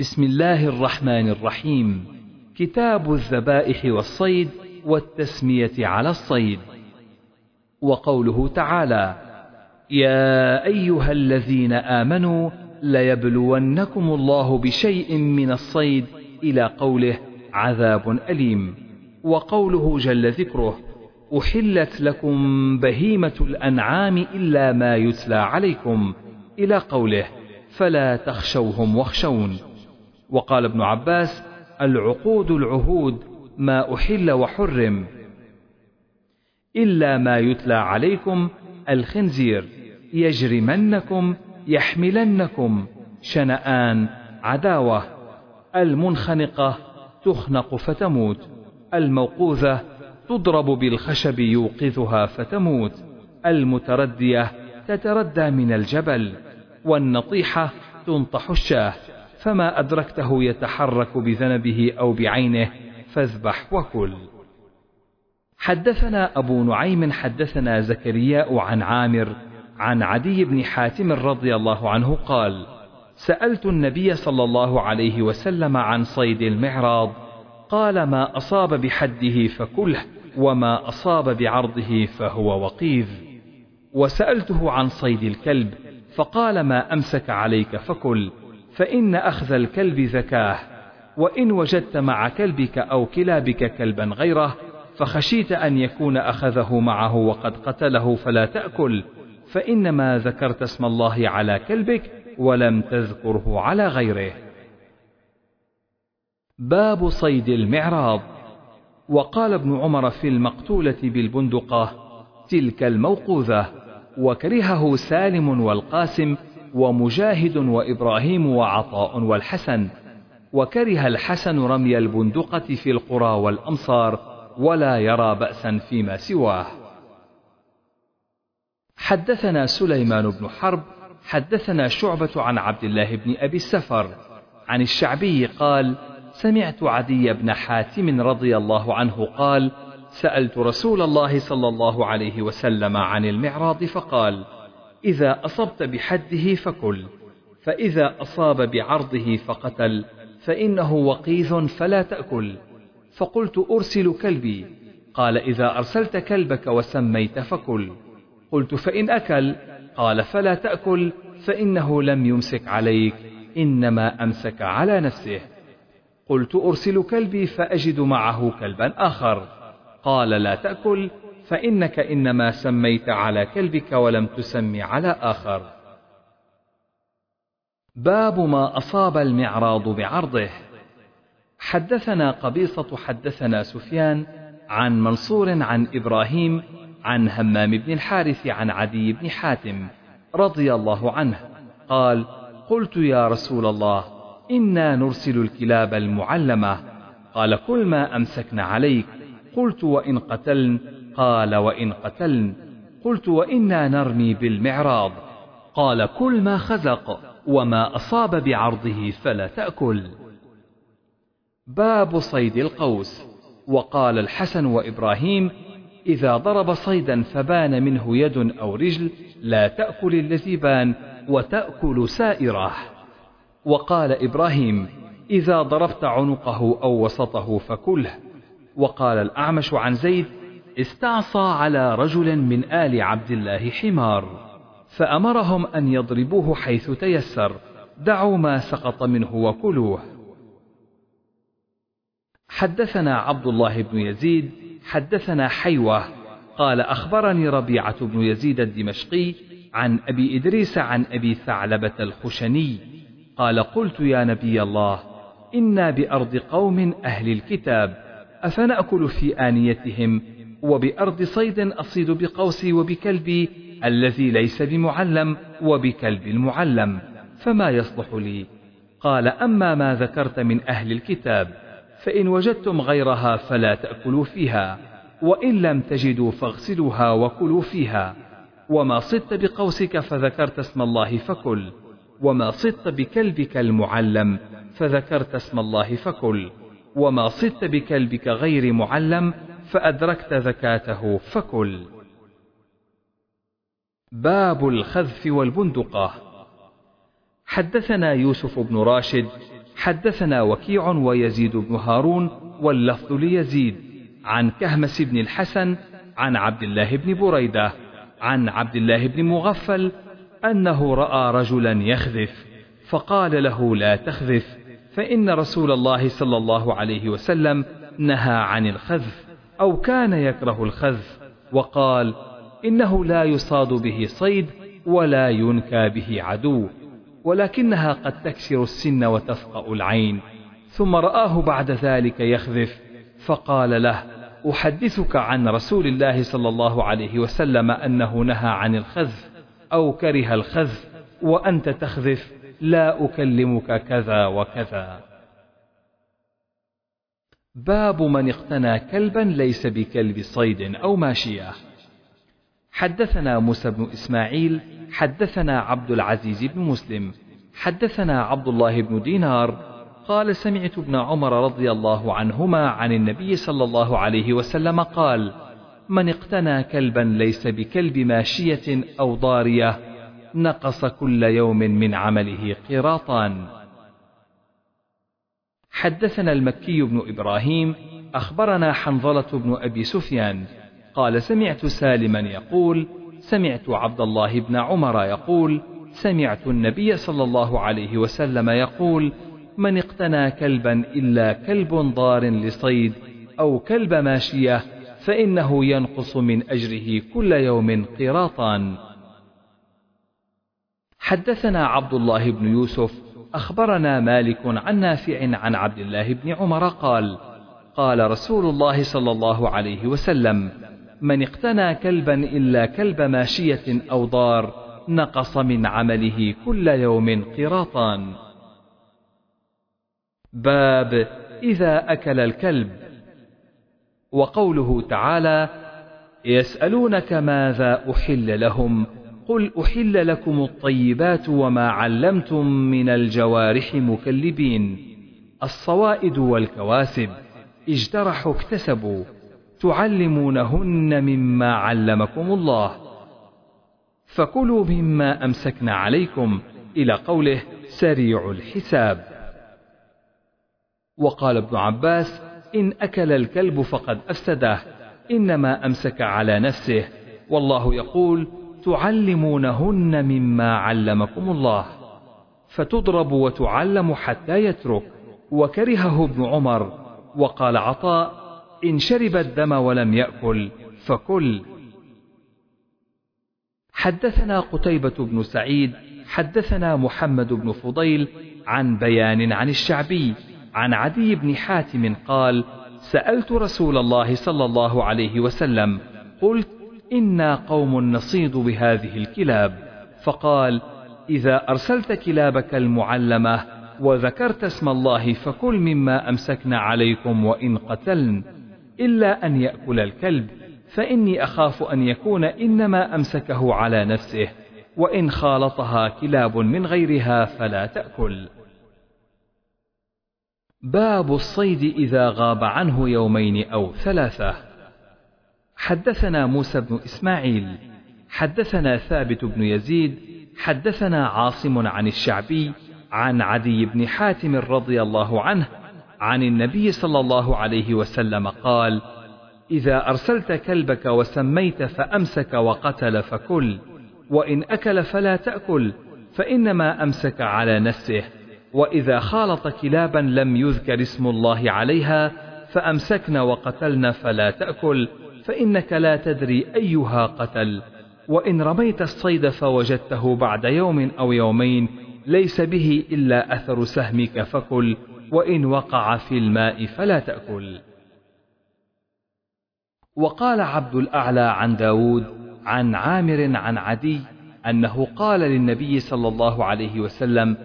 بسم الله الرحمن الرحيم. كتاب الذبائح والصيد والتسمية على الصيد. وقوله تعالى يا أيها الذين آمنوا ليبلونكم الله بشيء من الصيد إلى قوله عذاب أليم. وقوله جل ذكره أحلت لكم بهيمة الأنعام إلا ما يتلى عليكم. إلى قوله فلا تخشوهم واخشون. وقال ابن عباس العقود العهود ما أحل وحرم. إلا ما يتلى عليكم الخنزير يجرمنكم يحملنكم. شنآن عداوة. المنخنقة تخنق فتموت. الموقوذة تضرب بالخشب يوقظها فتموت. المتردية تتردى من الجبل. والنطيحة تنطح الشاة. فما أدركته يتحرك بذنبه أو بعينه فاذبح وكل. حدثنا أبو نعيم حدثنا زكرياء عن عامر عن عدي بن حاتم رضي الله عنه قال سألت النبي صلى الله عليه وسلم عن صيد المعراض قال ما أصاب بحده فكله وما أصاب بعرضه فهو وقيذ. وسألته عن صيد الكلب فقال ما أمسك عليك فكل. فإن أخذ الكلب زكاة وإن وجدت مع كلبك أو كلابك كلبا غيره فخشيت أن يكون أخذه معه وقد قتله فلا تأكل فإنما ذكرت اسم الله على كلبك ولم تذكره على غيره. باب صيد المعراض. وقال ابن عمر في المقتولة بالبندقة تلك الموقوذة وكرهه سالم والقاسم ومجاهد وإبراهيم وعطاء والحسن وكره الحسن رمي البندقة في القرى والأمصار ولا يرى بأسا فيما سواه. حدثنا سليمان بن حرب حدثنا شعبة عن عبد الله بن أبي السفر عن الشعبي قال سمعت عدي بن حاتم رضي الله عنه قال سألت رسول الله صلى الله عليه وسلم عن المعراض فقال إذا أصبت بحده فكل فإذا أصاب بعرضه فقتل فإنه وقيث فلا تأكل. فقلت أرسل كلبي قال إذا أرسلت كلبك وسميت فكل. قلت فإن أكل قال فلا تأكل فإنه لم يمسك عليك إنما أمسك على نفسه. قلت أرسل كلبي فأجد معه كلبا آخر. قال لا تأكل فإنك إنما سميت على كلبك ولم تسم على آخر. باب ما أصاب المعراض بعرضه. حدثنا قبيصة حدثنا سفيان عن منصور عن إبراهيم عن همام بن الحارث عن عدي بن حاتم رضي الله عنه. قال قلت يا رسول الله إنا نرسل الكلاب المعلمة. قال كل ما أمسكن عليك. قلت وإن قتلن قال وإن قتلن. قلت وإنا نرمي بالمعراض. قال كل ما خزق وما أصاب بعرضه فلا تأكل. باب صيد القوس. وقال الحسن وإبراهيم إذا ضرب صيدا فبان منه يد أو رجل لا تأكل الذي بان وتأكل سائره وقال إبراهيم إذا ضربت عنقه أو وسطه فكله. وقال الأعمش عن زيد استعصى على رجل من آل عبد الله حمار فأمرهم أن يضربوه حيث تيسر دعوا ما سقط منه وكلوه. حدثنا عبد الله بن يزيد حدثنا حيوة قال أخبرني ربيعة بن يزيد الدمشقي عن أبي إدريس عن أبي ثعلبة الخشني قال قلت يا نبي الله إنا بأرض قوم أهل الكتاب أفنأكل في آنيتهم وبأرض صيد أصيد بقوسي وبكلبي الذي ليس بمعلم وبكلب المعلم فما يصلح لي؟ قال أما ما ذكرت من أهل الكتاب فإن وجدتم غيرها فلا تأكلوا فيها وإن لم تجدوا فاغسلوها وكلوا فيها وما صدت بقوسك فذكرت اسم الله فكل وما صدت بكلبك المعلم فذكرت اسم الله فكل وما صدت بكلبك غير معلم فأدركت زكاته فكل. باب الخذف والبندقة. حدثنا يوسف بن راشد حدثنا وكيع ويزيد بن هارون واللفظ ليزيد. عن كهمس بن الحسن عن عبد الله بن بريدة عن عبد الله بن مغفل أنه رأى رجلا يخذف فقال له لا تخذف فإن رسول الله صلى الله عليه وسلم نهى عن الخذف. أو كان يكره الخذف وقال إنه لا يصاد به صيد ولا ينكى به عدو ولكنها قد تكسر السن وتفقأ العين. ثم رآه بعد ذلك يخذف فقال له أحدثك عن رسول الله صلى الله عليه وسلم أنه نهى عن الخذف أو كره الخذف وأنت تخذف لا أكلمك كذا وكذا. باب من اقتنى كلبا ليس بكلب صيد أو ماشية. حدثنا موسى بن إسماعيل حدثنا عبد العزيز بن مسلم حدثنا عبد الله بن دينار قال سمعت ابن عمر رضي الله عنهما عن النبي صلى الله عليه وسلم قال من اقتنى كلبا ليس بكلب ماشية أو ضارية نقص كل يوم من عمله قراطان حدثنا المكي بن إبراهيم أخبرنا حنظلة بن أبي سفيان قال سمعت سالما يقول سمعت عبد الله بن عمر يقول سمعت النبي صلى الله عليه وسلم يقول من اقتنى كلبا إلا كلب ضار لصيد أو كلب ماشية فإنه ينقص من أجره كل يوم قراطان حدثنا عبد الله بن يوسف أخبرنا مالك عن نافع عن عبد الله بن عمر قال قال رسول الله صلى الله عليه وسلم من اقتنى كلبا إلا كلب ماشية أو ضار نقص من عمله كل يوم قراطان. باب إذا أكل الكلب. وقوله تعالى يسألونك ماذا أحل لهم؟ قل أحل لكم الطيبات وما علمتم من الجوارح مكلبين. الصوائد والكواسب اجترحوا اكتسبوا تعلمونهن مما علمكم الله. فكلوا مما أمسكن عليكم إلى قوله سريع الحساب. وقال ابن عباس إن أكل الكلب فقد أفسده إنما أمسك على نفسه والله يقول تعلمونهن مما علمكم الله فتضرب وتعلم حتى يترك. وكرهه ابن عمر وقال عطاء إن شرب الدم ولم يأكل فكل. حدثنا قتيبة بن سعيد حدثنا محمد بن فضيل عن بيان عن الشعبي عن عدي بن حاتم قال سألت رسول الله صلى الله عليه وسلم قلت إنا قوم نصيد بهذه الكلاب فقال إذا أرسلت كلابك المعلمة وذكرت اسم الله فكل مما أمسكنا عليكم وإن قتلن إلا أن يأكل الكلب فإني أخاف أن يكون إنما أمسكه على نفسه وإن خالطها كلاب من غيرها فلا تأكل. باب الصيد إذا غاب عنه يومين أو ثلاثة حدثنا موسى بن إسماعيل حدثنا ثابت بن يزيد حدثنا عاصم عن الشعبي عن عدي بن حاتم رضي الله عنه عن النبي صلى الله عليه وسلم قال إذا أرسلت كلبك وسميت فأمسك وقتل فكل وإن أكل فلا تأكل فإنما أمسك على نفسه وإذا خالط كلابا لم يذكر اسم الله عليها فأمسكن وقتلن فلا تأكل فإنك لا تدري أيها قتل وإن رميت الصيد فوجدته بعد يوم أو يومين ليس به إلا أثر سهمك فكل وإن وقع في الماء فلا تأكل. وقال عبد الأعلى عن داود عن عامر عن عدي أنه قال للنبي صلى الله عليه وسلم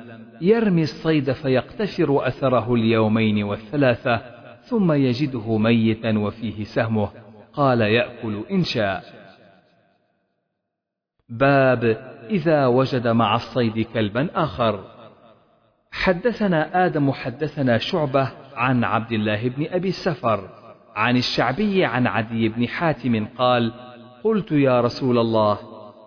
يرمي الصيد فيقتشر أثره اليومين والثلاثة ثم يجده ميتا وفيه سهمه قال يأكل إن شاء. باب إذا وجد مع الصيد كلبا آخر. حدثنا آدم حدثنا شعبة عن عبد الله بن أبي السفر عن الشعبي عن عدي بن حاتم قال قلت يا رسول الله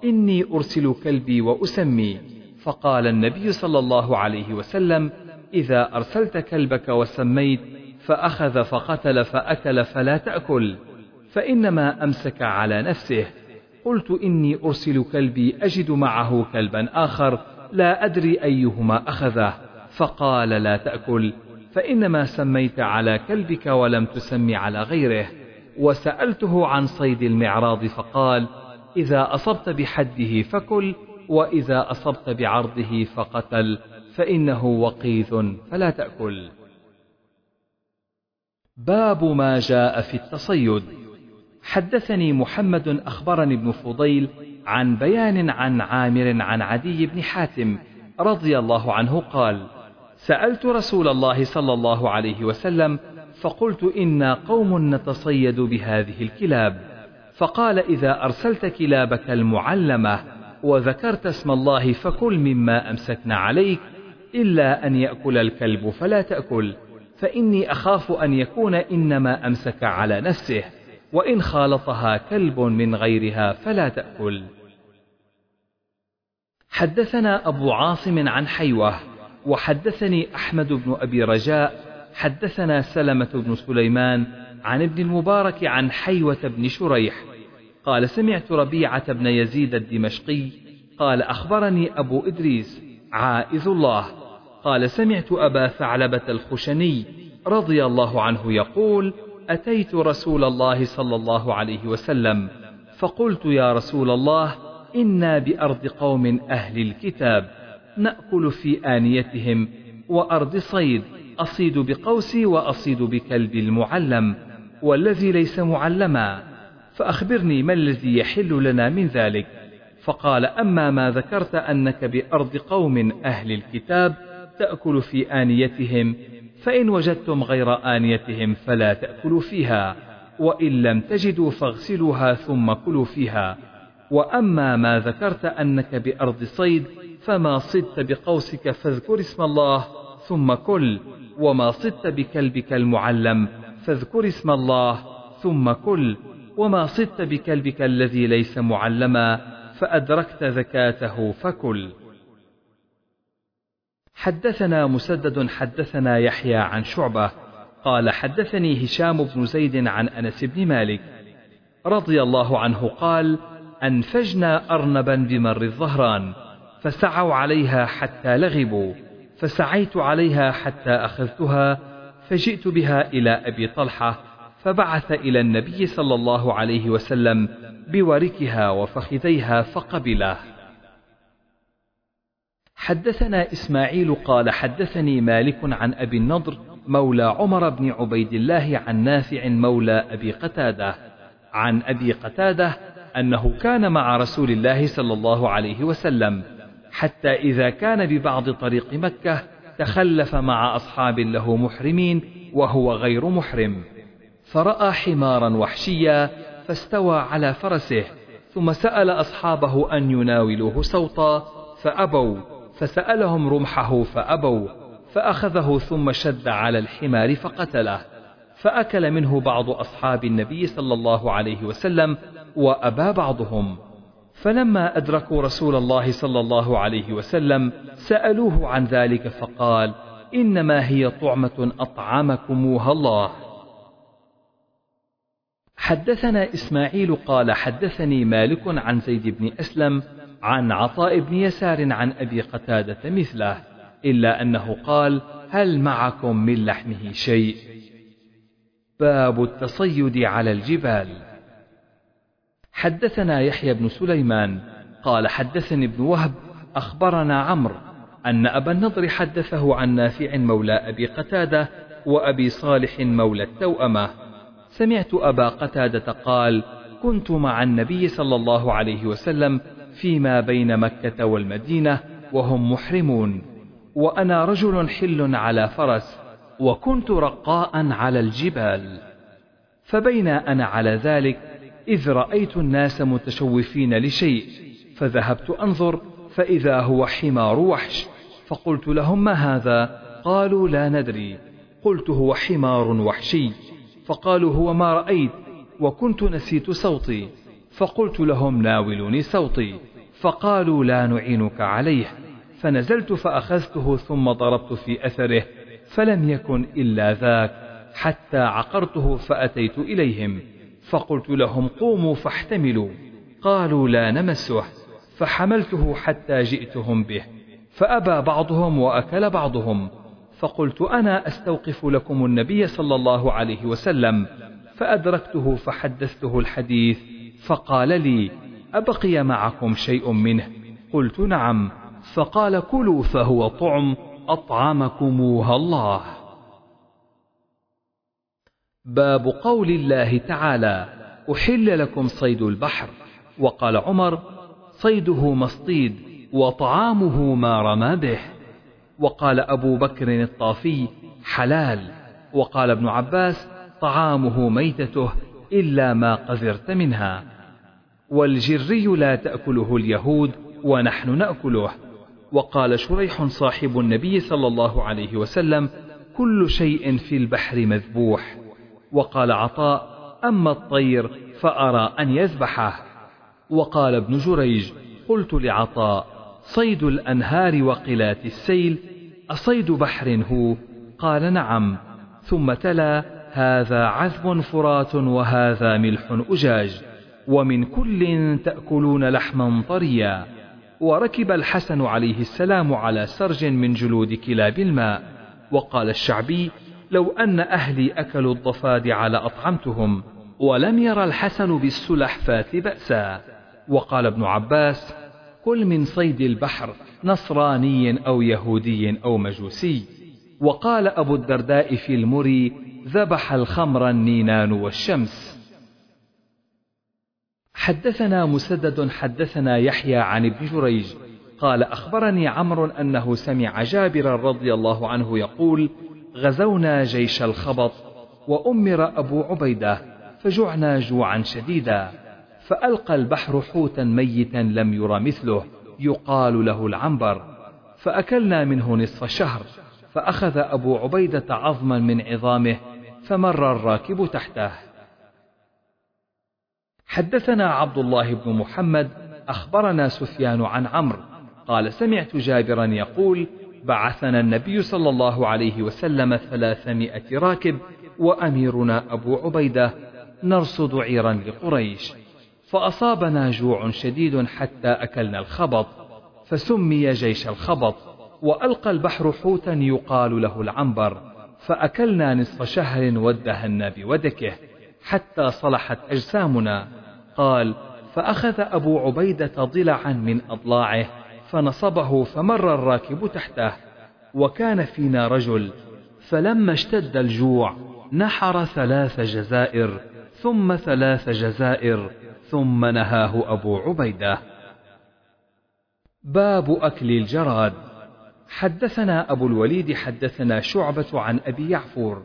إني أرسل كلبي وأسمي. فقال النبي صلى الله عليه وسلم إذا أرسلت كلبك وسميت فأخذ فقتل فأكل فلا تأكل. فإنما أمسك على نفسه. قلت إني أرسل كلبي أجد معه كلبا آخر لا أدري أيهما أخذه. فقال لا تأكل. فإنما سميت على كلبك ولم تسم على غيره. وسألته عن صيد المعراض فقال إذا أصبت بحده فكل وإذا أصبت بعرضه فقتل فإنه وقيث فلا تأكل. باب ما جاء في التصيد. حدثني محمد أخبرني ابن فضيل عن بيان عن عامر عن عدي بن حاتم رضي الله عنه قال سألت رسول الله صلى الله عليه وسلم فقلت إنا قوم نتصيد بهذه الكلاب. فقال إذا أرسلت كلابك المعلمة وذكرت اسم الله فكل مما أمسكنا عليك إلا أن يأكل الكلب فلا تأكل فإني أخاف أن يكون إنما أمسك على نفسه. وإن خالطها كلب من غيرها فلا تأكل. حدثنا أبو عاصم عن حيوة وحدثني أحمد بن أبي رجاء حدثنا سلمة بن سليمان عن ابن المبارك عن حيوة بن شريح قال سمعت ربيعة بن يزيد الدمشقي قال أخبرني أبو إدريس عائذ الله قال سمعت أبا ثعلبة الخشني رضي الله عنه يقول أتيت رسول الله صلى الله عليه وسلم فقلت يا رسول الله إنا بأرض قوم أهل الكتاب نأكل في آنيتهم وأرض صيد أصيد بقوسي وأصيد بكلب المعلم والذي ليس معلما فأخبرني ما الذي يحل لنا من ذلك. فقال أما ما ذكرت أنك بأرض قوم أهل الكتاب تأكل في آنيتهم فإن وجدتم غير آنيتهم فلا تأكلوا فيها وإن لم تجدوا فاغسلوها ثم كلوا فيها. وأما ما ذكرت أنك بأرض صيد فما صدت بقوسك فاذكر اسم الله ثم كل وما صدت بكلبك المعلم فاذكر اسم الله ثم كل وما صدت بكلبك الذي ليس معلما فأدركت زكاته فكل. حدثنا مسدد حدثنا يحيى عن شعبة قال حدثني هشام بن زيد عن أنس بن مالك رضي الله عنه قال أنفجنا أرنبا بمر الظهران فسعوا عليها حتى لغبوا فسعيت عليها حتى أخذتها فجئت بها إلى أبي طلحة فبعث إلى النبي صلى الله عليه وسلم بوركها وفخذيها فقبله. حدثنا إسماعيل قال حدثني مالك عن أبي النضر مولى عمر بن عبيد الله عن نافع مولى أبي قتادة. عن أبي قتادة أنه كان مع رسول الله صلى الله عليه وسلم حتى إذا كان ببعض طريق مكة تخلف مع أصحاب له محرمين وهو غير محرم. فرأى حمارا وحشيا فاستوى على فرسه ثم سأل أصحابه أن يناولوه سوطا فأبوا. فسألهم رمحه فأبوا فأخذه ثم شد على الحمار فقتله فأكل منه بعض أصحاب النبي صلى الله عليه وسلم وأبى بعضهم. فلما أدركوا رسول الله صلى الله عليه وسلم سألوه عن ذلك فقال إنما هي طعمة أطعمكموها الله. حدثنا إسماعيل قال حدثني مالك عن زيد بن أسلم عن عطاء بن يسار عن أبي قتادة مثله إلا أنه قال هل معكم من لحمه شيء؟ باب التصيد على الجبال. حدثنا يحيى بن سليمان قال حدثني ابن وهب أخبرنا عمرو أن أبا النضر حدثه عن نافع مولى أبي قتادة وأبي صالح مولى التوأمة. سمعت أبا قتادة قال كنت مع النبي صلى الله عليه وسلم فيما بين مكة والمدينة وهم محرمون. وأنا رجل حل على فرس وكنت رقاء على الجبال. فبين أنا على ذلك إذ رأيت الناس متشوفين لشيء فذهبت أنظر فإذا هو حمار وحش فقلت لهم ما هذا؟ قالوا لا ندري. قلت هو حمار وحشي فقالوا هو ما رأيت وكنت نسيت صوتي. فقلت لهم ناولوني صوتي فقالوا لا نعينك عليه. فنزلت فأخذته ثم ضربت في أثره فلم يكن إلا ذاك حتى عقرته فأتيت إليهم. فقلت لهم قوموا فاحتملوا. قالوا لا نمسه. فحملته حتى جئتهم به. فأبى بعضهم وأكل بعضهم. فقلت أنا أستوقف لكم النبي صلى الله عليه وسلم. فأدركته فحدثته الحديث. فقال لي أبقي معكم شيء منه؟ قلت نعم. فقال كلوا فهو طعم أطعمكموها الله. باب قول الله تعالى أحل لكم صيد البحر. وقال عمر صيده مصطيد وطعامه ما رمى به. وقال أبو بكر الطافي حلال. وقال ابن عباس طعامه ميتته إلا ما قذرت منها. والجري لا تأكله اليهود ونحن نأكله. وقال شريح صاحب النبي صلى الله عليه وسلم كل شيء في البحر مذبوح. وقال عطاء أما الطير فأرى أن يذبحه. وقال ابن جريج قلت لعطاء صيد الأنهار وقلات السيل أصيد بحر هو؟ قال نعم. ثم تلا هذا عذب فرات وهذا ملح أجاج ومن كل تأكلون لحما طريا. وركب الحسن عليه السلام على سرج من جلود كلاب الماء. وقال الشعبي لو أن أهلي أكلوا الضفادع لأطعمتهم ولم ير الحسن بالسلحفاة بأسا. وقال ابن عباس كل من صيد البحر نصراني أو يهودي أو مجوسي. وقال أبو الدرداء في المري ذبح الخمر النينان والشمس. حدثنا مسدد حدثنا يحيى عن ابن جريج. قال أخبرني عمرو أنه سمع جابرا رضي الله عنه يقول غزونا جيش الخبط وأمر أبو عبيدة فجعنا جوعا شديدا. فألقى البحر حوتا ميتا لم ير مثله يقال له العنبر. فأكلنا منه نصف شهر فأخذ أبو عبيدة عظما من عظامه فمر الراكب تحته. حدثنا عبد الله بن محمد أخبرنا سفيان عن عمرو قال سمعت جابرا يقول بعثنا النبي صلى الله عليه وسلم ثلاثمائة راكب وأميرنا أبو عبيدة نرصد عيرا لقريش. فأصابنا جوع شديد حتى أكلنا الخبط فسمي جيش الخبط وألقى البحر حوتا يقال له العنبر. فأكلنا نصف شهر وادهنا بودكه حتى صلحت أجسامنا. قال فأخذ أبو عبيدة ضلعا من أضلاعه فنصبه فمر الراكب تحته وكان فينا رجل. فلما اشتد الجوع نحر ثلاث جزائر ثم ثلاث جزائر ثم نهاه أبو عبيدة. باب أكل الجراد. حدثنا أبو الوليد حدثنا شعبة عن أبي يعفور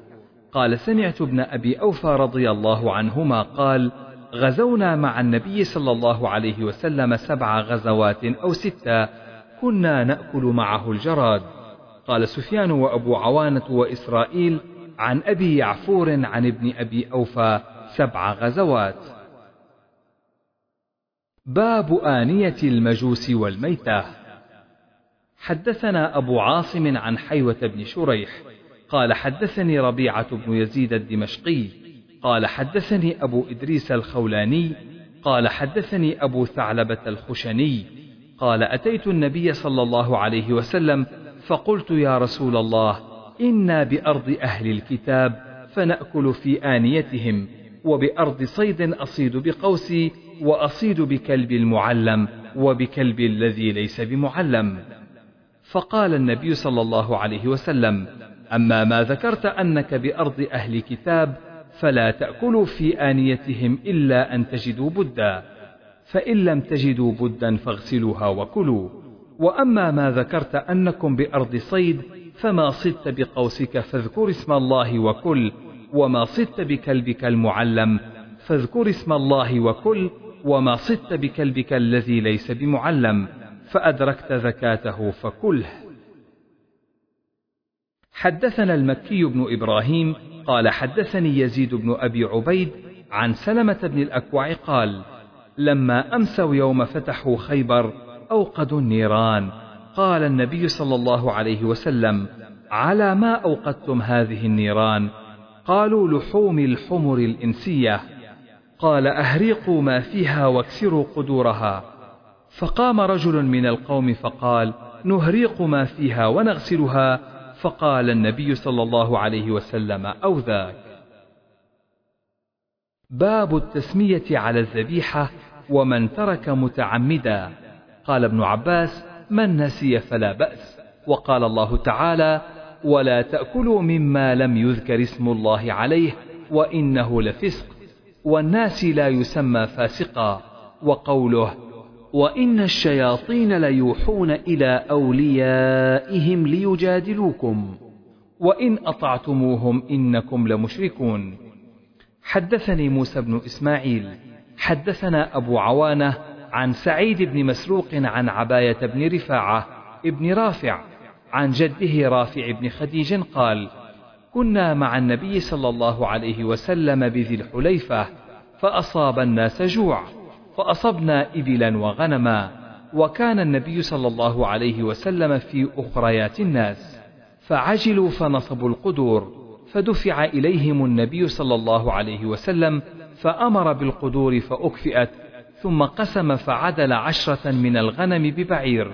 قال سمعت ابن أبي أوفى رضي الله عنهما قال غزونا مع النبي صلى الله عليه وسلم سبع غزوات أو ستة كنا نأكل معه الجراد. قال سفيان وأبو عوانة وإسرائيل عن أبي يعفور عن ابن أبي أوفى سبع غزوات. باب آنية المجوس والميتة. حدثنا أبو عاصم عن حيوة بن شريح قال حدثني ربيعة بن يزيد الدمشقي قال حدثني أبو إدريس الخولاني قال حدثني أبو ثعلبة الخشني قال أتيت النبي صلى الله عليه وسلم فقلت يا رسول الله إنا بأرض أهل الكتاب فنأكل في آنيتهم وبأرض صيد أصيد بقوسي وأصيد بكلب المعلم وبكلب الذي ليس بمعلم. فقال النبي صلى الله عليه وسلم أما ما ذكرت أنك بأرض أهل كتاب فلا تأكلوا في آنيتهم إلا أن تجدوا بدا فإن لم تجدوا بدا فاغسلوها وكلوا وأما ما ذكرت أنكم بأرض صيد فما صدت بقوسك فاذكر اسم الله وكل وما صدت بكلبك المعلم فاذكر اسم الله وكل وما صدت بكلبك الذي ليس بمعلم فأدركت زكاته فكله. حدثنا المكي بن إبراهيم قال حدثني يزيد بن أبي عبيد عن سلمة بن الأكوع قال لما أمسوا يوم فتحوا خيبر أوقدوا النيران. قال النبي صلى الله عليه وسلم على ما أوقدتم هذه النيران؟ قالوا لحوم الحمر الإنسية. قال أهريقوا ما فيها واكسروا قدورها. فقام رجل من القوم فقال نهريق ما فيها ونغسلها. فقال النبي صلى الله عليه وسلم أو ذاك. باب التسمية على الذبيحة ومن ترك متعمدا. قال ابن عباس من نسي فلا بأس. وقال الله تعالى ولا تأكلوا مما لم يذكر اسم الله عليه وإنه لفسق والناس لا يسمى فاسقا. وقوله وإن الشياطين ليوحون إلى أوليائهم ليجادلوكم. وإن أطعتموهم إنكم لمشركون. حدثني موسى بن إسماعيل. حدثنا أبو عوانة عن سعيد بن مسروق عن عباية بن رفاعة ابن رافع عن جده رافع بن خديج قال كنا مع النبي صلى الله عليه وسلم بذي الحليفة فأصاب الناس جوع فأصبنا إبلا وغنما وكان النبي صلى الله عليه وسلم في أخريات الناس فعجلوا فنصبوا القدور فدفع إليهم النبي صلى الله عليه وسلم فأمر بالقدور فأكفئت ثم قسم فعدل عشرة من الغنم ببعير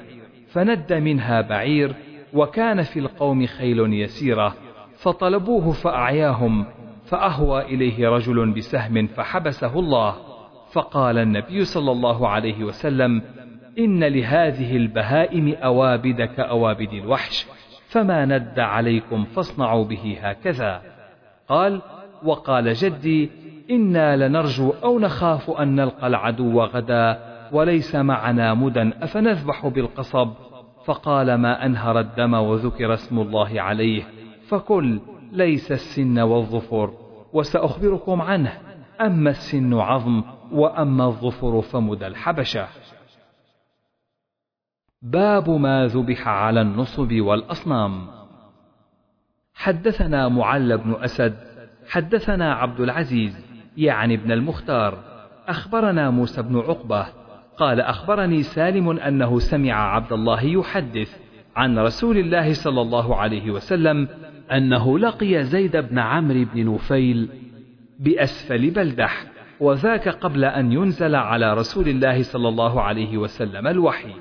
فند منها بعير وكان في القوم خيل يسيرة فطلبوه فأعياهم فأهوى إليه رجل بسهم فحبسه الله. فقال النبي صلى الله عليه وسلم إن لهذه البهائم أوابد كأوابد الوحش فما ند عليكم فاصنعوا به هكذا. قال وقال جدي إنا لنرجو أو نخاف أن نلقى العدو غدا وليس معنا مدى أفنذبح بالقصب. فقال ما أنهر الدم وذكر اسم الله عليه فكل ليس السن والظفر وسأخبركم عنه أما السن عظم وأما الظفر فمدى الحبشة. باب ما ذبح على النصب والأصنام. حدثنا معل بن أسد حدثنا عبد العزيز يعني ابن المختار أخبرنا موسى بن عقبة قال أخبرني سالم أنه سمع عبد الله يحدث عن رسول الله صلى الله عليه وسلم أنه لقي زيد بن عمرو بن نفيل بأسفل بلدح وذاك قبل أن ينزل على رسول الله صلى الله عليه وسلم الوحي.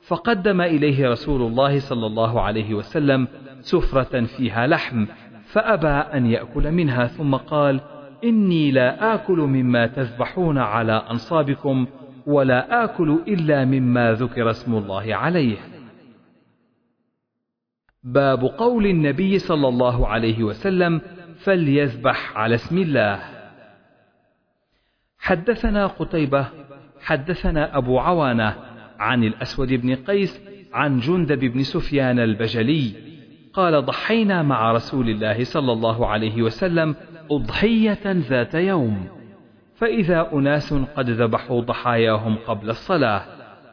فقدم إليه رسول الله صلى الله عليه وسلم سفرة فيها لحم فأبى أن يأكل منها ثم قال إني لا آكل مما تذبحون على أنصابكم ولا آكل إلا مما ذكر اسم الله عليه. باب قول النبي صلى الله عليه وسلم فليذبح على اسم الله. حدثنا قتيبة حدثنا أبو عوانة عن الأسود بن قيس عن جندب بن سفيان البجلي قال ضحينا مع رسول الله صلى الله عليه وسلم أضحية ذات يوم فإذا أناس قد ذبحوا ضحاياهم قبل الصلاة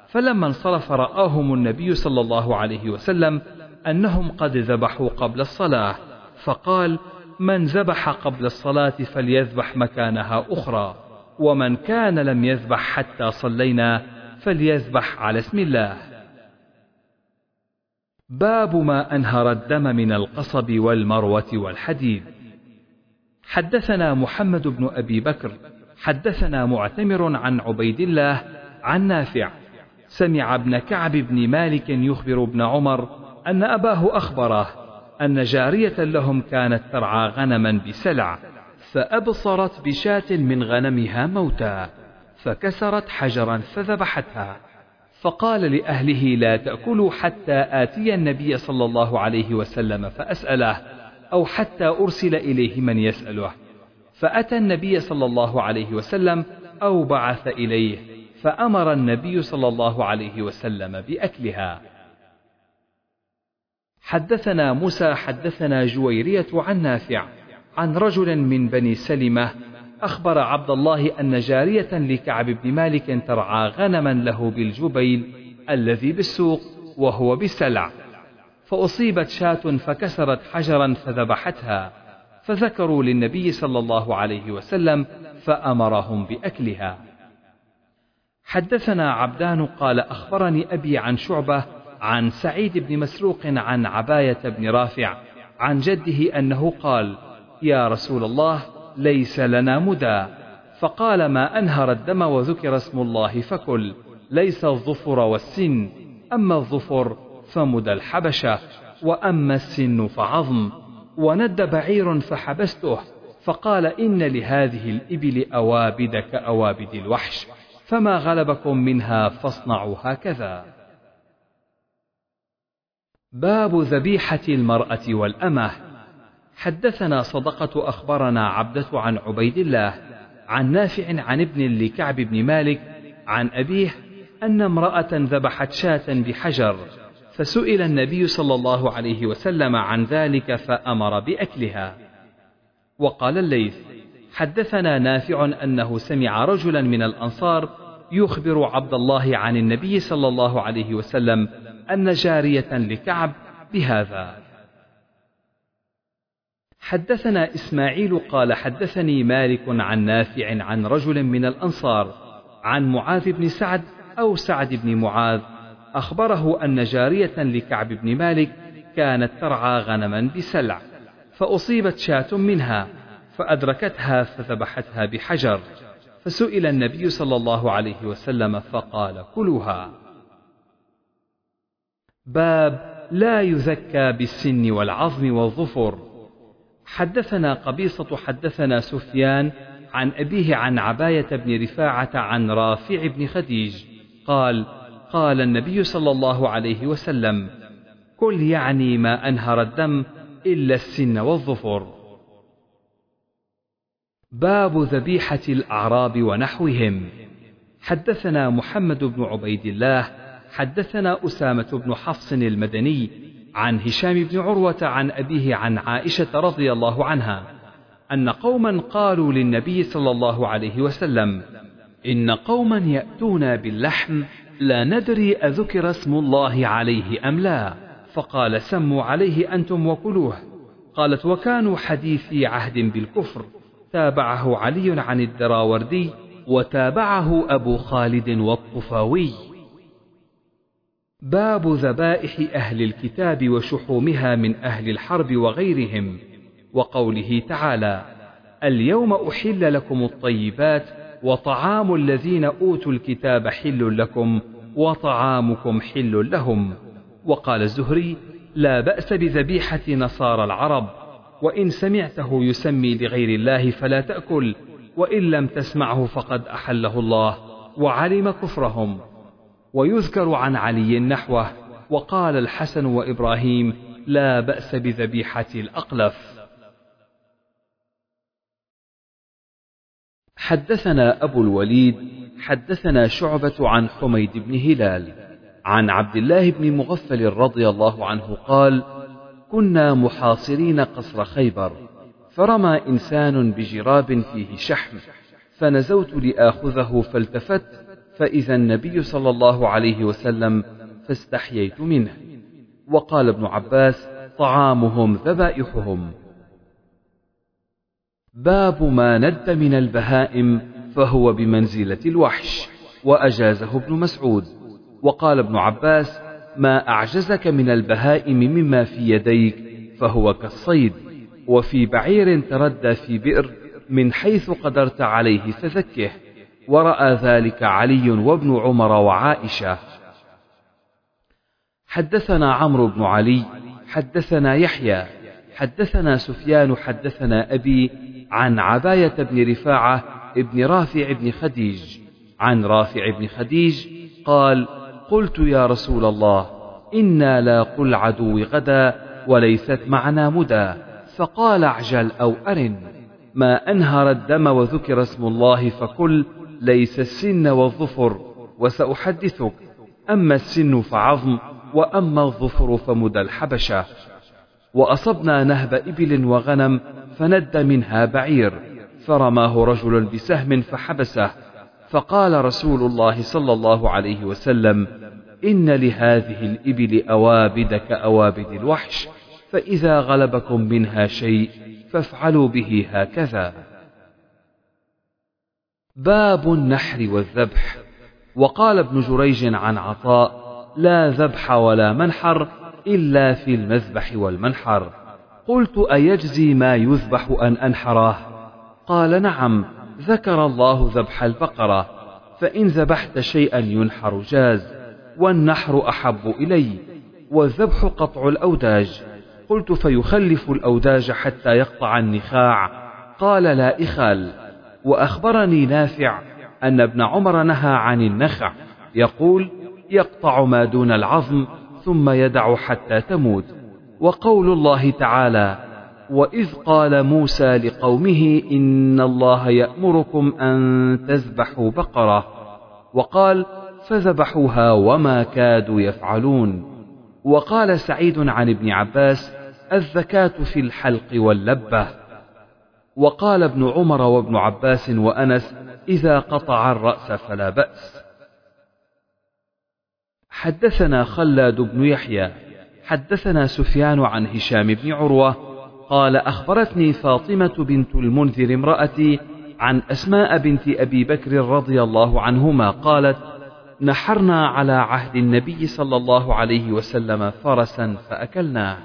فلما انصرف رآهم النبي صلى الله عليه وسلم أنهم قد ذبحوا قبل الصلاة فقال من ذبح قبل الصلاة فليذبح مكانها أخرى. ومن كان لم يذبح حتى صلينا فليذبح على اسم الله. باب ما أنهر الدم من القصب والمروة والحديد. حدثنا محمد بن أبي بكر حدثنا معتمر عن عبيد الله عن نافع. سمع ابن كعب بن مالك يخبر ابن عمر أن أباه أخبره أن جارية لهم كانت ترعى غنما بسلع. فأبصرت بشاة من غنمها موتى فكسرت حجرا فذبحتها. فقال لأهله لا تأكلوا حتى آتي النبي صلى الله عليه وسلم فأسأله أو حتى أرسل إليه من يسأله. فأتى النبي صلى الله عليه وسلم أو بعث إليه فأمر النبي صلى الله عليه وسلم بأكلها. حدثنا موسى حدثنا جويرية عن نافع. عن رجل من بني سلمة أخبر عبد الله أن جارية لكعب بن مالك ترعى غنما له بالجبيل الذي بالسوق وهو بسلع فأصيبت شاة فكسرت حجرا فذبحتها فذكروا للنبي صلى الله عليه وسلم فأمرهم بأكلها. حدثنا عبدان قال أخبرني أبي عن شعبة عن سعيد بن مسروق عن عباية بن رافع عن جده أنه قال يا رسول الله ليس لنا مدى. فقال ما أنهر الدم وذكر اسم الله فكل. ليس الظفر والسن. أما الظفر فمدى الحبشة وأما السن فعظم. وند بعير فحبسته. فقال إن لهذه الإبل أوابد كأوابد الوحش. فما غلبكم منها فاصنعوا هكذا. باب ذبيحة المرأة والأمة. حدثنا صدقة أخبرنا عبدة عن عبيد الله عن نافع عن ابن لكعب بن مالك عن أبيه أن امرأة ذبحت شاة بحجر فسئل النبي صلى الله عليه وسلم عن ذلك فأمر بأكلها. وقال الليث حدثنا نافع أنه سمع رجلا من الأنصار يخبر عبد الله عن النبي صلى الله عليه وسلم أن جارية لكعب بهذا. حدثنا إسماعيل قال حدثني مالك عن نافع عن رجل من الأنصار عن معاذ بن سعد أو سعد بن معاذ أخبره أن جارية لكعب بن مالك كانت ترعى غنما بسلع فأصيبت شاة منها فأدركتها فذبحتها بحجر فسئل النبي صلى الله عليه وسلم فقال كلها باب لا يزكى بالسن والعظم والظفر. حدثنا قبيصة حدثنا سفيان عن أبيه عن عباية بن رفاعة عن رافع بن خديج قال قال النبي صلى الله عليه وسلم كل يعني ما أنهر الدم إلا السن والظفر. باب ذبيحة الأعراب ونحوهم. حدثنا محمد بن عبيد الله حدثنا أسامة بن حفص المدني عن هشام بن عروة عن أبيه عن عائشة رضي الله عنها أن قوما قالوا للنبي صلى الله عليه وسلم إن قوما يأتون باللحم لا ندري أذكر اسم الله عليه أم لا. فقال سموا عليه أنتم وكلوه. قالت وكانوا حديثي عهد بالكفر. تابعه علي عن الدراوردي وتابعه أبو خالد والطفاوي. باب ذبائح أهل الكتاب وشحومها من أهل الحرب وغيرهم وقوله تعالى اليوم أحل لكم الطيبات وطعام الذين أوتوا الكتاب حل لكم وطعامكم حل لهم. وقال الزهري لا بأس بذبيحة نصارى العرب وإن سمعته يسمي لغير الله فلا تأكل وإن لم تسمعه فقد أحله الله وعلم كفرهم. ويذكر عن علي نحوه وقال الحسن وإبراهيم لا بأس بذبيحة الأقلف. حدثنا أبو الوليد حدثنا شعبة عن حميد بن هلال عن عبد الله بن مغفل رضي الله عنه قال كنا محاصرين قصر خيبر فرمى إنسان بجراب فيه شحم فنزوت لآخذه فالتفت فإذا النبي صلى الله عليه وسلم فاستحييت منه. وقال ابن عباس طعامهم ذبائحهم. باب ما ند من البهائم فهو بمنزلة الوحش وأجازه ابن مسعود. وقال ابن عباس ما أعجزك من البهائم مما في يديك فهو كالصيد وفي بعير تردى في بئر من حيث قدرت عليه فذكه. ورأى ذلك علي وابن عمر وعائشة. حدثنا عمرو بن علي حدثنا يحيى حدثنا سفيان حدثنا أبي عن عباية بن رفاعة ابن رافع بن خديج. عن رافع بن خديج قال قلت يا رسول الله إنا لاقوا العدو غدا وليست معنا مدى. فقال اعجل أو أرن ما أنهر الدم وذكر اسم الله فكل ليس السن والظفر وسأحدثك. أما السن فعظم وأما الظفر فمدى الحبشة. وأصبنا نهب إبل وغنم فند منها بعير. فرماه رجل بسهم فحبسه. فقال رسول الله صلى الله عليه وسلم إن لهذه الإبل أوابد كأوابد الوحش فإذا غلبكم منها شيء فافعلوا به هكذا. باب النحر والذبح. وقال ابن جريج عن عطاء لا ذبح ولا منحر إلا في المذبح والمنحر. قلت أيجزي ما يذبح أن أنحره قال نعم ذكر الله ذبح البقرة فإن ذبحت شيئا ينحر جاز والنحر أحب إلي والذبح قطع الأوداج. قلت فيخلف الأوداج حتى يقطع النخاع. قال لا إخال. وأخبرني نافع أن ابن عمر نهى عن النخع. يقول يقطع ما دون العظم ثم يدع حتى تموت. وقول الله تعالى وإذ قال موسى لقومه إن الله يأمركم أن تذبحوا بقرة. وقال فذبحوها وما كادوا يفعلون. وقال سعيد عن ابن عباس الزكاة في الحلق واللبة. وقال ابن عمر وابن عباس وأنس إذا قطع الرأس فلا بأس. حدثنا خلاد بن يحيى حدثنا سفيان عن هشام بن عروة قال أخبرتني فاطمة بنت المنذر امرأتي عن أسماء بنت أبي بكر رضي الله عنهما قالت نحرنا على عهد النبي صلى الله عليه وسلم فرسا فأكلناه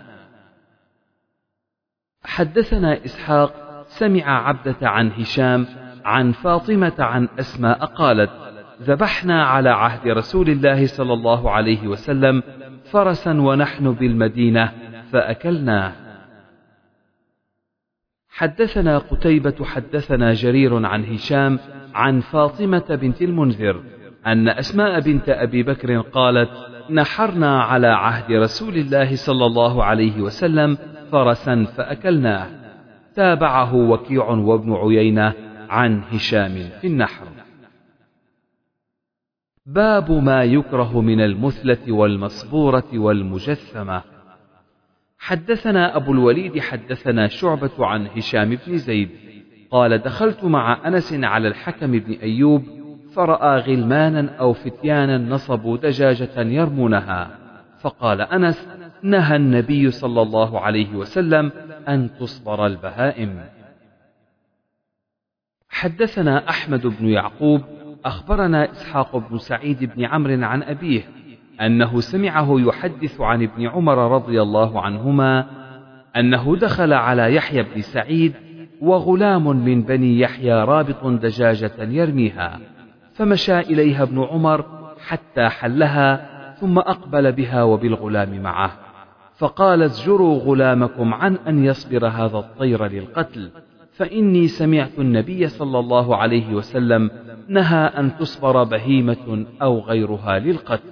حدثنا إسحاق سمع عبدة عن هشام عن فاطمة عن أسماء قالت ذبحنا على عهد رسول الله صلى الله عليه وسلم فرسا ونحن بالمدينة فأكلناه حدثنا قتيبة حدثنا جرير عن هشام عن فاطمة بنت المنذر أن أسماء بنت أبي بكر قالت نحرنا على عهد رسول الله صلى الله عليه وسلم فرسا فأكلناه تابعه وكيع وابن عيينة عن هشام في النحر. باب ما يكره من المثلة والمصبورة والمجثمة حدثنا أبو الوليد حدثنا شعبة عن هشام بن زيد. قال دخلت مع أنس على الحكم بن أيوب فرأى غلمانا أو فتيانا نصبوا دجاجة يرمونها. فقال أنس نهى النبي صلى الله عليه وسلم أن تصبر البهائم. حدثنا أحمد بن يعقوب أخبرنا إسحاق بن سعيد بن عمرو عن أبيه أنه سمعه يحدث عن ابن عمر رضي الله عنهما أنه دخل على يحيى بن سعيد وغلام من بني يحيى رابط دجاجة يرميها فمشى إليها ابن عمر حتى حلها ثم أقبل بها وبالغلام معه. فقال ازجروا غلامكم عن أن يصبر هذا الطير للقتل فإني سمعت النبي صلى الله عليه وسلم نهى أن تصبر بهيمة أو غيرها للقتل.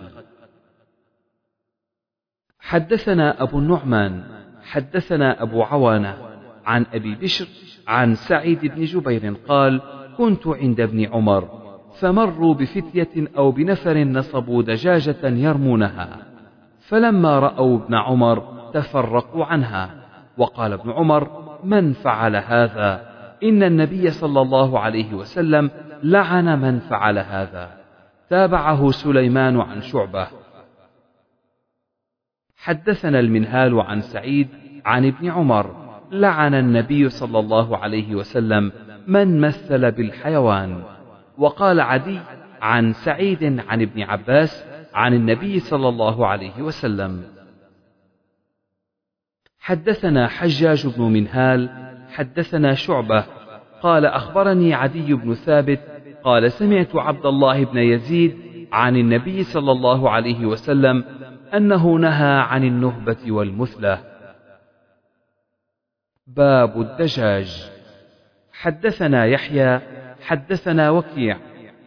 حدثنا أبو النعمان حدثنا أبو عوانة عن أبي بشر عن سعيد بن جبير قال كنت عند ابن عمر فمروا بفتية أو بنفر نصبوا دجاجة يرمونها. فلما رأوا ابن عمر تفرقوا عنها وقال ابن عمر من فعل هذا؟ إن النبي صلى الله عليه وسلم لعن من فعل هذا. تابعه سليمان عن شعبة. حدثنا المنهال عن سعيد عن ابن عمر لعن النبي صلى الله عليه وسلم من مثل بالحيوان. وقال عدي عن سعيد عن ابن عباس عن النبي صلى الله عليه وسلم. حدثنا حجاج بن منهال حدثنا شعبة قال أخبرني عدي بن ثابت قال سمعت عبد الله بن يزيد عن النبي صلى الله عليه وسلم أنه نهى عن النهبة والمثلة. باب الدجاج. حدثنا يحيى حدثنا وكيع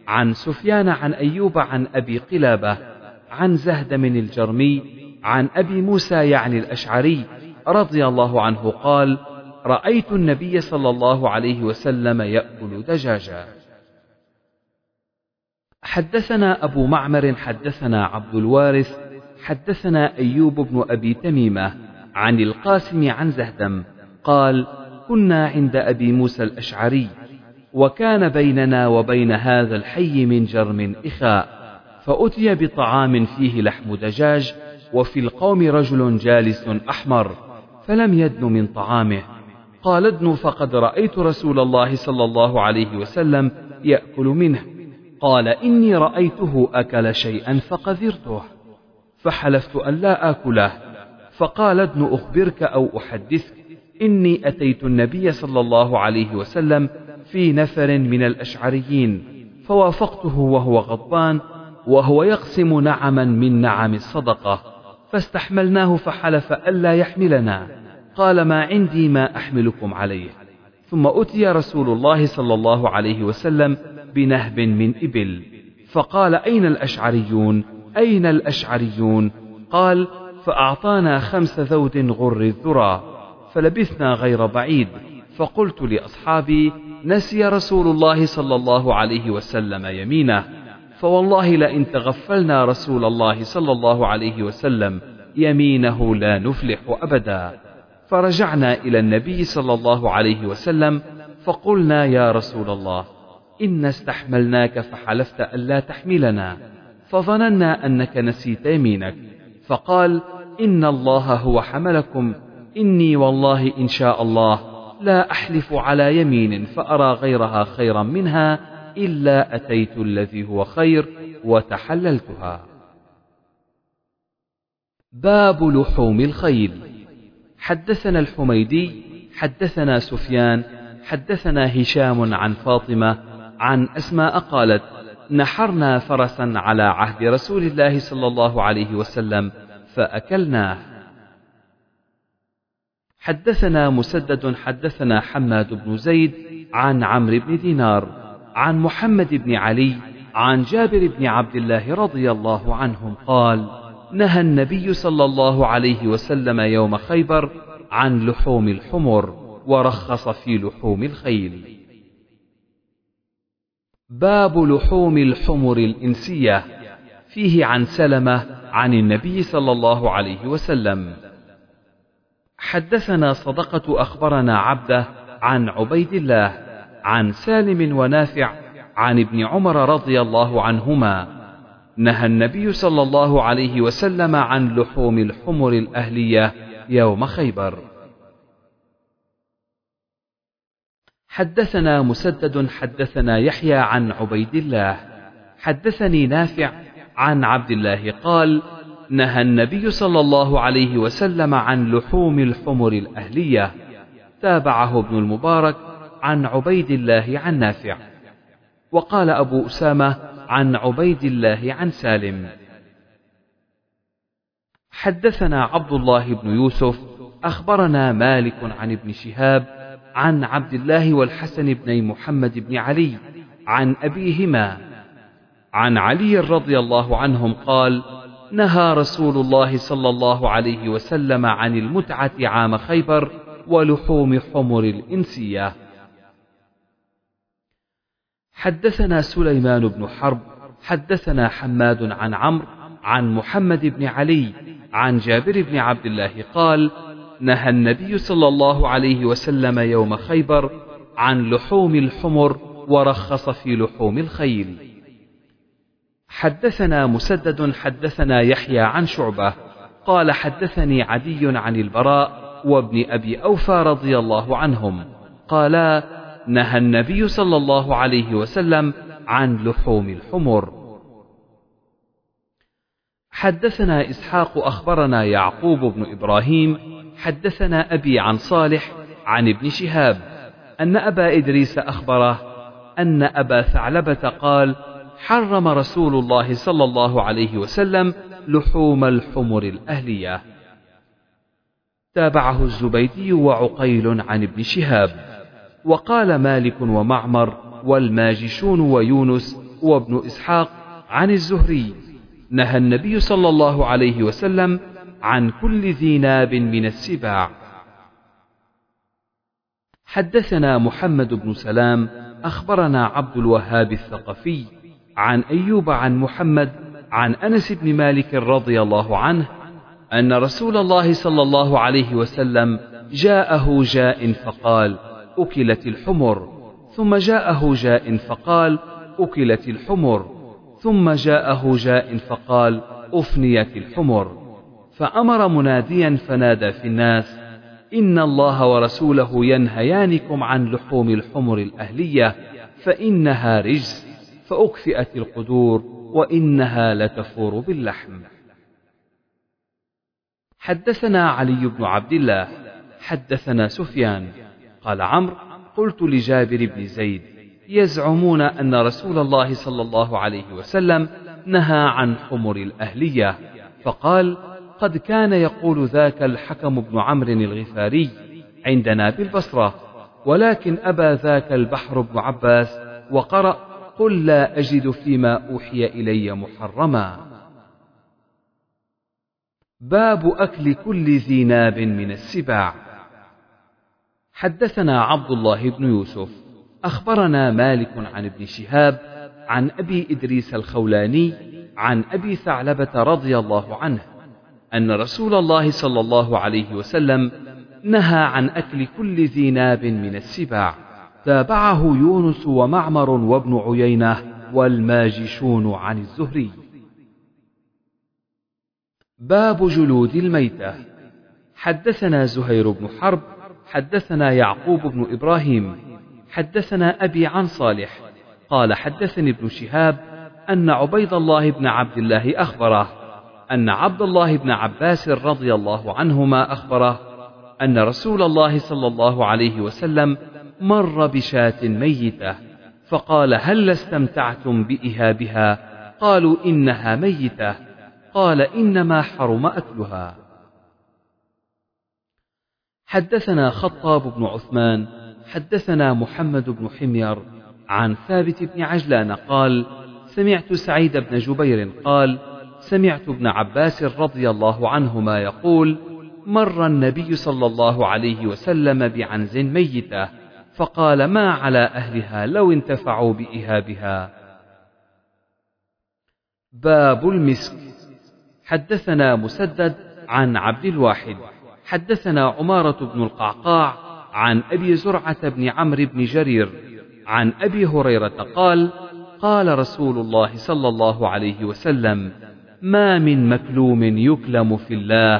عن سفيان عن أيوب عن أبي قلابة عن زهد من الجرمي عن أبي موسى يعني الأشعري رضي الله عنه قال رأيت النبي صلى الله عليه وسلم يأكل دجاجا. حدثنا أبو معمر حدثنا عبد الوارث حدثنا أيوب بن أبي تميمة عن القاسم عن زهدم قال كنا عند أبي موسى الأشعري وكان بيننا وبين هذا الحي من جرم إخاء. فأتي بطعام فيه لحم دجاج وفي القوم رجل جالس أحمر فلم يدن من طعامه. قال ادن فقد رأيت رسول الله صلى الله عليه وسلم يأكل منه. قال إني رأيته أكل شيئا فقذرته. فحلفت أن لا آكله فقال ابن أخبرك أو أحدثك. إني أتيت النبي صلى الله عليه وسلم في نفر من الأشعريين فوافقته وهو غضبان وهو يقسم نعما من نعم الصدقة. فاستحملناه فحلف ألا يحملنا. قال ما عندي ما أحملكم عليه. ثم أتي رسول الله صلى الله عليه وسلم بنهب من إبل. فقال أين الأشعريون؟ أين الأشعريون؟ قال فأعطانا خمس ذود غر الذرى. فلبثنا غير بعيد. فقلت لأصحابي نسي رسول الله صلى الله عليه وسلم يمينه. فوالله لئن تغفلنا رسول الله صلى الله عليه وسلم يمينه لا نفلح أبدا. فرجعنا إلى النبي صلى الله عليه وسلم فقلنا يا رسول الله إن استحملناك فحلفت ألا تحملنا. فظننا أنك نسيت يمينك. فقال إن الله هو حملكم إني والله إن شاء الله لا أحلف على يمين فأرى غيرها خيرا منها إلا أتيت الذي هو خير وتحللتها. باب لحوم الخيل. حدثنا الحميدي حدثنا سفيان حدثنا هشام عن فاطمة عن أسماء قالت نحرنا فرسا على عهد رسول الله صلى الله عليه وسلم فأكلناه حدثنا مسدد حدثنا حماد بن زيد عن عمرو بن دينار. عن محمد بن علي عن جابر بن عبد الله رضي الله عنهم قال نهى النبي صلى الله عليه وسلم يوم خيبر عن لحوم الحمر ورخص في لحوم الخيل. باب لحوم الحمر الإنسية فيه عن سلمة عن النبي صلى الله عليه وسلم. حدثنا صدقة أخبرنا عبده عن عبيد الله عن سالم ونافع عن ابن عمر رضي الله عنهما. نهى النبي صلى الله عليه وسلم عن لحوم الحمر الأهلية يوم خيبر. حدثنا مسدد حدثنا يحيى عن عبيد الله. حدثني نافع عن عبد الله قال نهى النبي صلى الله عليه وسلم عن لحوم الحمر الأهلية. تابعه ابن المبارك عن عبيد الله عن نافع. وقال أبو أسامة عن عبيد الله عن سالم. حدثنا عبد الله بن يوسف أخبرنا مالك عن ابن شهاب عن عبد الله والحسن بن محمد بن علي عن أبيهما. عن علي رضي الله عنهم قال نهى رسول الله صلى الله عليه وسلم عن المتعة عام خيبر ولحوم حمر الإنسية. حدثنا سليمان بن حرب حدثنا حماد عن عمرو عن محمد بن علي عن جابر بن عبد الله قال نهى النبي صلى الله عليه وسلم يوم خيبر عن لحوم الحمر ورخص في لحوم الخيل. حدثنا مسدد حدثنا يحيى عن شعبة قال حدثني عدي عن البراء وابن أبي أوفى رضي الله عنهم قالا نهى النبي صلى الله عليه وسلم عن لحوم الحمر. حدثنا إسحاق أخبرنا يعقوب بن إبراهيم حدثنا أبي عن صالح عن ابن شهاب أن أبا إدريس أخبره أن أبا ثعلبة قال حرم رسول الله صلى الله عليه وسلم لحوم الحمر الأهلية. تابعه الزبيدي وعقيل عن ابن شهاب. وقال مالك ومعمر والماجشون ويونس وابن إسحاق عن الزهري نهى النبي صلى الله عليه وسلم عن كل ذي ناب من السباع. حدثنا محمد بن سلام أخبرنا عبد الوهاب الثقفي عن أيوب عن محمد عن أنس بن مالك رضي الله عنه أن رسول الله صلى الله عليه وسلم جاءه جاء فقال أكلت الحمر ثم جاءه جاء فقال أكلت الحمر. ثم جاءه جاء فقال أفنيت الحمر. فأمر مناديا فنادى في الناس إن الله ورسوله ينهيانكم عن لحوم الحمر الأهلية فإنها رجس فأكفئت القدور وإنها لتفور باللحم. حدثنا علي بن عبد الله حدثنا سفيان قال عمرو قلت لجابر بن زيد يزعمون أن رسول الله صلى الله عليه وسلم نهى عن حمر الأهلية. فقال قد كان يقول ذاك الحكم بن عمرو الغفاري عندنا بالبصرة ولكن أبى ذاك البحر بن عباس وقرأ قل لا أجد فيما أوحي إلي محرما. باب أكل كل ذي ناب من السباع. حدثنا عبد الله بن يوسف أخبرنا مالك عن ابن شهاب عن أبي إدريس الخولاني عن أبي ثعلبة رضي الله عنه أن رسول الله صلى الله عليه وسلم نهى عن أكل كل ذي ناب من السباع تابعه يونس ومعمر وابن عيينة والماجشون عن الزهري. باب جلود الميتة. حدثنا زهير بن حرب حدثنا يعقوب بن إبراهيم حدثنا أبي عن صالح قال حدثني ابن شهاب أن عبيد الله بن عبد الله أخبره أن عبد الله بن عباس رضي الله عنهما أخبره أن رسول الله صلى الله عليه وسلم مر بشاة ميتة فقال هل استمتعتم بإهابها؟ قالوا إنها ميتة قال إنما حرم أكلها. حدثنا خطاب بن عثمان حدثنا محمد بن حمير عن ثابت بن عجلان قال سمعت سعيد بن جبير قال سمعت ابن عباس رضي الله عنهما يقول مر النبي صلى الله عليه وسلم بعنز ميتة فقال ما على أهلها لو انتفعوا بإهابها. باب المسك. حدثنا مسدد عن عبد الواحد. حدثنا عمارة بن القعقاع عن أبي زرعة بن عمرو بن جرير عن أبي هريرة قال قال رسول الله صلى الله عليه وسلم ما من مكلوم يكلم في الله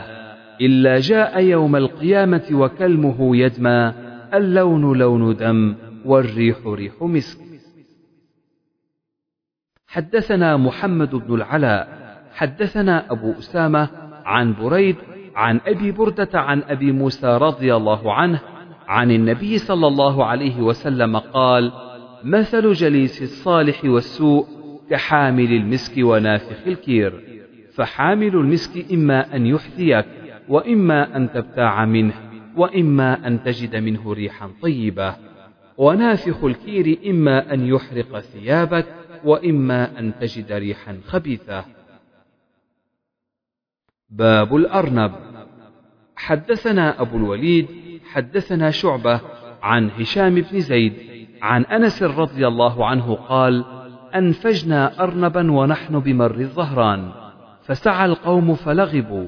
إلا جاء يوم القيامة وكلمه يدمى اللون لون دم والريح ريح مسك. حدثنا محمد بن العلاء حدثنا أبو أسامة عن بريد عن أبي بردة عن أبي موسى رضي الله عنه عن النبي صلى الله عليه وسلم قال مثل جليس الصالح والسوء كحامل المسك ونافخ الكير فحامل المسك إما أن يحذيك وإما أن تبتاع منه وإما أن تجد منه ريحا طيبة ونافخ الكير إما أن يحرق ثيابك وإما أن تجد ريحا خبيثة. باب الأرنب. حدثنا أبو الوليد حدثنا شعبة عن هشام بن زيد عن أنس رضي الله عنه قال أنفجنا أرنبا ونحن بمر الظهران فسعى القوم فلغبوا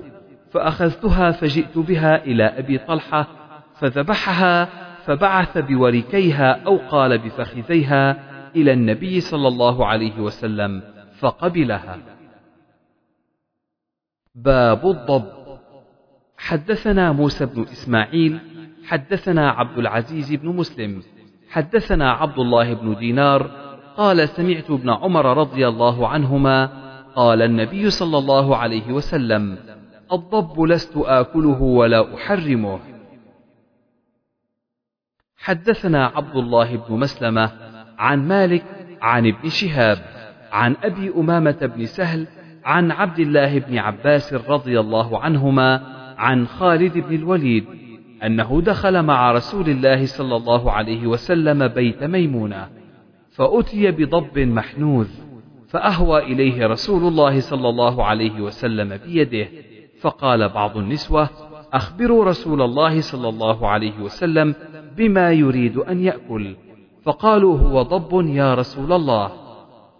فأخذتها فجئت بها إلى أبي طلحة فذبحها فبعث بوركيها أو قال بفخذيها إلى النبي صلى الله عليه وسلم فقبلها. باب الضب. حدثنا موسى بن إسماعيل حدثنا عبد العزيز بن مسلم حدثنا عبد الله بن دينار قال سمعت ابن عمر رضي الله عنهما قال النبي صلى الله عليه وسلم الضب لست آكله ولا أحرمه. حدثنا عبد الله بن مسلمة عن مالك عن ابن شهاب عن أبي أمامة بن سهل عن عبد الله بن عباس رضي الله عنهما عن خالد بن الوليد أنه دخل مع رسول الله صلى الله عليه وسلم بيت ميمونة فأتي بضب محنوذ فأهوى إليه رسول الله صلى الله عليه وسلم بيده فقال بعض النسوة أخبروا رسول الله صلى الله عليه وسلم بما يريد أن يأكل فقالوا هو ضب يا رسول الله.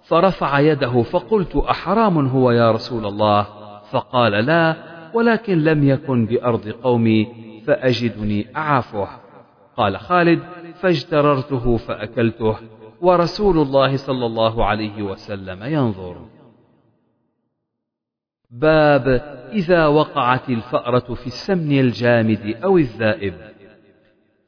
فرفع يده فقلت أحرام هو يا رسول الله؟ فقال لا ولكن لم يكن بأرض قومي فأجدني أعافه. قال خالد فاجتررته فأكلته ورسول الله صلى الله عليه وسلم ينظر. باب إذا وقعت الفأرة في السمن الجامد أو الذائب.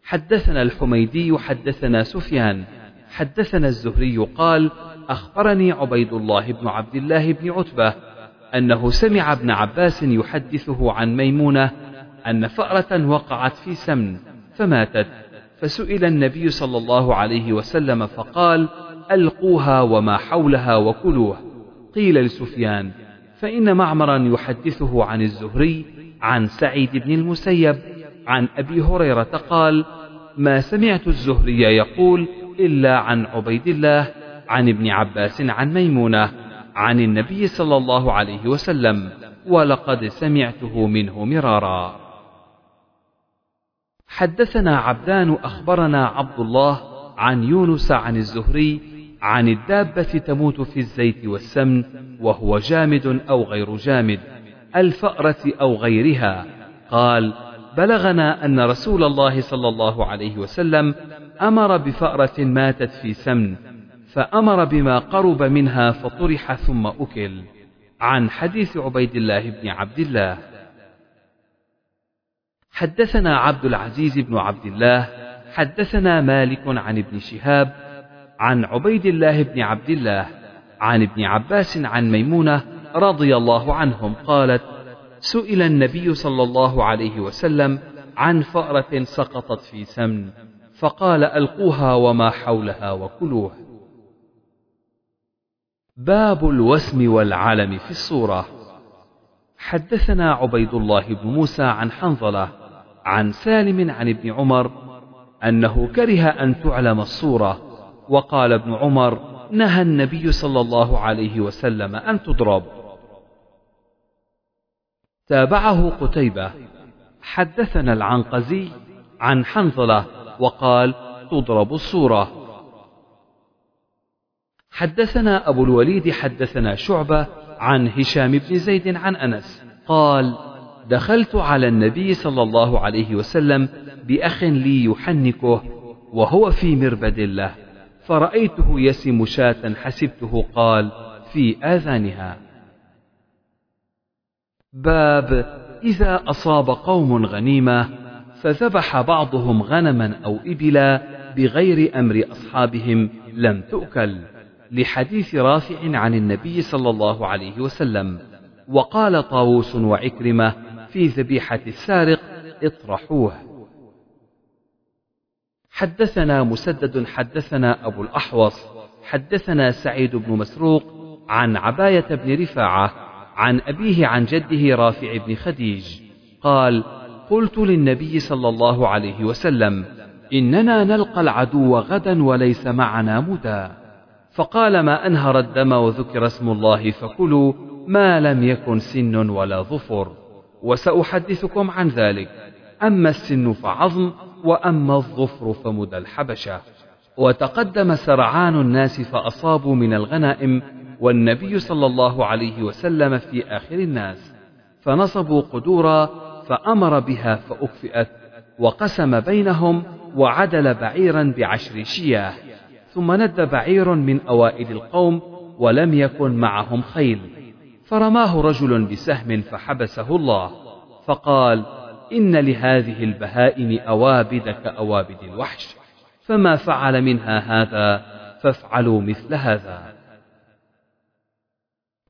حدثنا الحميدي حدثنا سفيان حدثنا الزهري قال أخبرني عبيد الله بن عبد الله بن عتبة أنه سمع ابن عباس يحدثه عن ميمونة أن فأرة وقعت في سمن فماتت فسئل النبي صلى الله عليه وسلم فقال ألقوها وما حولها وكلوه. قيل لسفيان فإن معمرا يحدثه عن الزهري عن سعيد بن المسيب عن أبي هريرة قال ما سمعت الزهري يقول إلا عن عبيد الله عن ابن عباس عن ميمونة عن النبي صلى الله عليه وسلم ولقد سمعته منه مرارا. حدثنا عبدان أخبرنا عبد الله عن يونس عن الزهري عن الدابة تموت في الزيت والسمن وهو جامد أو غير جامد الفأرة أو غيرها. قال بلغنا أن رسول الله صلى الله عليه وسلم أمر بفأرة ماتت في سمن فأمر بما قرب منها فطرح ثم أكل. عن حديث عبيد الله بن عبد الله. حدثنا عبد العزيز بن عبد الله. حدثنا مالك عن ابن شهاب. عن عبيد الله بن عبد الله. عن ابن عباس عن ميمونة رضي الله عنهم قالت سئل النبي صلى الله عليه وسلم عن فأرة سقطت في سمن فقال ألقوها وما حولها وكلوه باب الوسم والعلم في الصورة. حدثنا عبيد الله بن موسى عن حنظلة عن سالم عن ابن عمر أنه كره أن تعلم الصورة وقال ابن عمر نهى النبي صلى الله عليه وسلم أن تضرب. تابعه قتيبة. حدثنا العنقزي عن حنظلة وقال تضرب الصورة. حدثنا أبو الوليد حدثنا شعبة عن هشام بن زيد عن أنس. قال دخلت على النبي صلى الله عليه وسلم بأخ لي يحنكه وهو في مربد له فرأيته يسم شاة حسبته قال في آذانها. باب إذا أصاب قوم غنيمة فذبح بعضهم غنما أو إبلا بغير أمر أصحابهم لم تؤكل. لحديث رافع عن النبي صلى الله عليه وسلم وقال طاووس وعكرمة في ذبيحة السارق اطرحوه. حدثنا مسدد حدثنا أبو الأحوص حدثنا سعيد بن مسروق عن عباية بن رفاعة عن أبيه عن جده رافع بن خديج قال قلت للنبي صلى الله عليه وسلم إننا نلقى العدو غدا وليس معنا مدى. فقال ما أنهر الدم وذكر اسم الله فكلوا ما لم يكن سن ولا ظفر وسأحدثكم عن ذلك. أما السن فعظم وأما الظفر فمدى الحبشة. وتقدم سرعان الناس فأصابوا من الغنائم والنبي صلى الله عليه وسلم في آخر الناس. فنصبوا قدورا فأمر بها فأكفئت وقسم بينهم وعدل بعيرا بعشر شياه. ثم ند بعير من أوائل القوم ولم يكن معهم خيل. فرماه رجل بسهم فحبسه الله فقال إن لهذه البهائم أوابد كأوابد الوحش فما فعل منها هذا فافعلوا مثل هذا.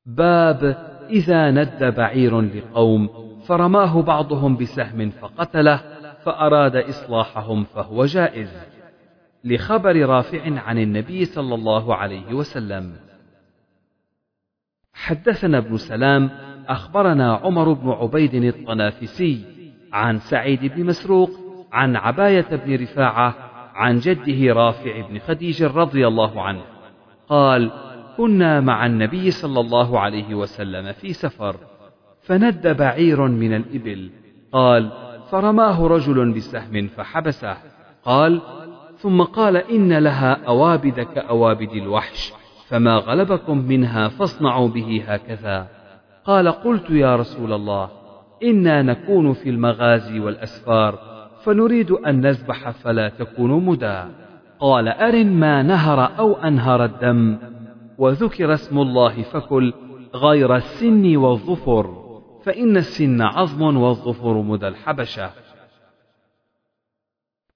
باب إذا ند بعير لقوم. فرماه بعضهم بسهم فقتله فأراد إصلاحهم فهو جائز. لخبر رافع عن النبي صلى الله عليه وسلم. حدثنا ابن سلام أخبرنا عمر بن عبيد الطنافسي عن سعيد بن مسروق عن عباية بن رفاعة عن جده رافع بن خديج رضي الله عنه. قال كنا مع النبي صلى الله عليه وسلم في سفر فند بعير من الإبل قال فرماه رجل بسهم فحبسه قال ثم قال إن لها أوابد كأوابد الوحش فما غلبكم منها فاصنعوا به هكذا. قال قلت يا رسول الله إنا نكون في المغازي والأسفار فنريد أن نذبح فلا تكون مدى. قال أرن ما نهر أو أنهر الدم وذكر اسم الله فكل غير السن والظفر فإن السن عظم والظفر مدى الحبشة.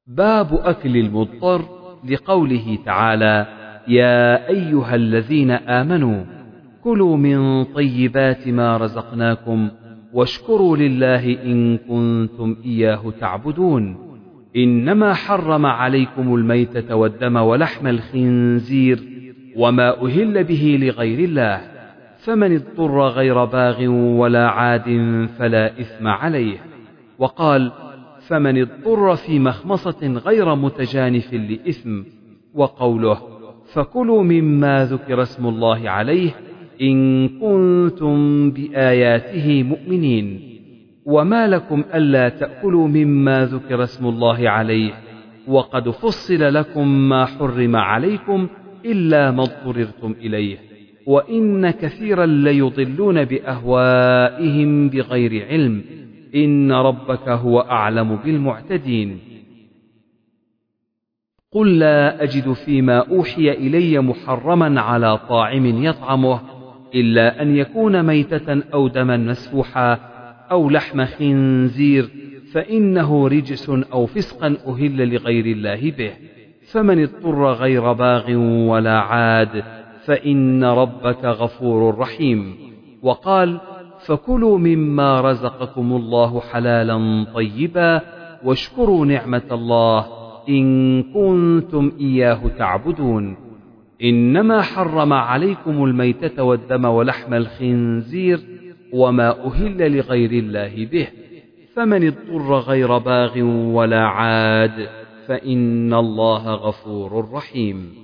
باب أكل المضطر لقوله تعالى يا أيها الذين آمنوا كلوا من طيبات ما رزقناكم واشكروا لله إن كنتم إياه تعبدون. إنما حرم عليكم الميتة والدم ولحم الخنزير وما أهل به لغير الله فمن اضطر غير باغ ولا عاد فلا إثم عليه. وقال فمن اضطر في مخمصة غير متجانف لإثم وقوله فكلوا مما ذكر اسم الله عليه إن كنتم بآياته مؤمنين. وما لكم ألا تأكلوا مما ذكر اسم الله عليه وقد فصل لكم ما حرم عليكم إلا ما اضطررتم إليه. وإن كثيرا ليضلون بأهوائهم بغير علم إن ربك هو أعلم بالمعتدين. قل لا أجد فيما أوحي إلي محرما على طاعم يطعمه إلا أن يكون ميتة أو دما مسفوحا أو لحم خنزير فإنه رجس أو فسقا أهل لغير الله به. فمن اضطر غير باغ ولا عاد فإن ربك غفور رحيم. وقال فكلوا مما رزقكم الله حلالا طيبا واشكروا نعمة الله إن كنتم إياه تعبدون. إنما حرم عليكم الميتة والدم ولحم الخنزير وما أهل لغير الله به. فمن اضطر غير باغ ولا عاد فإن الله غفور رحيم.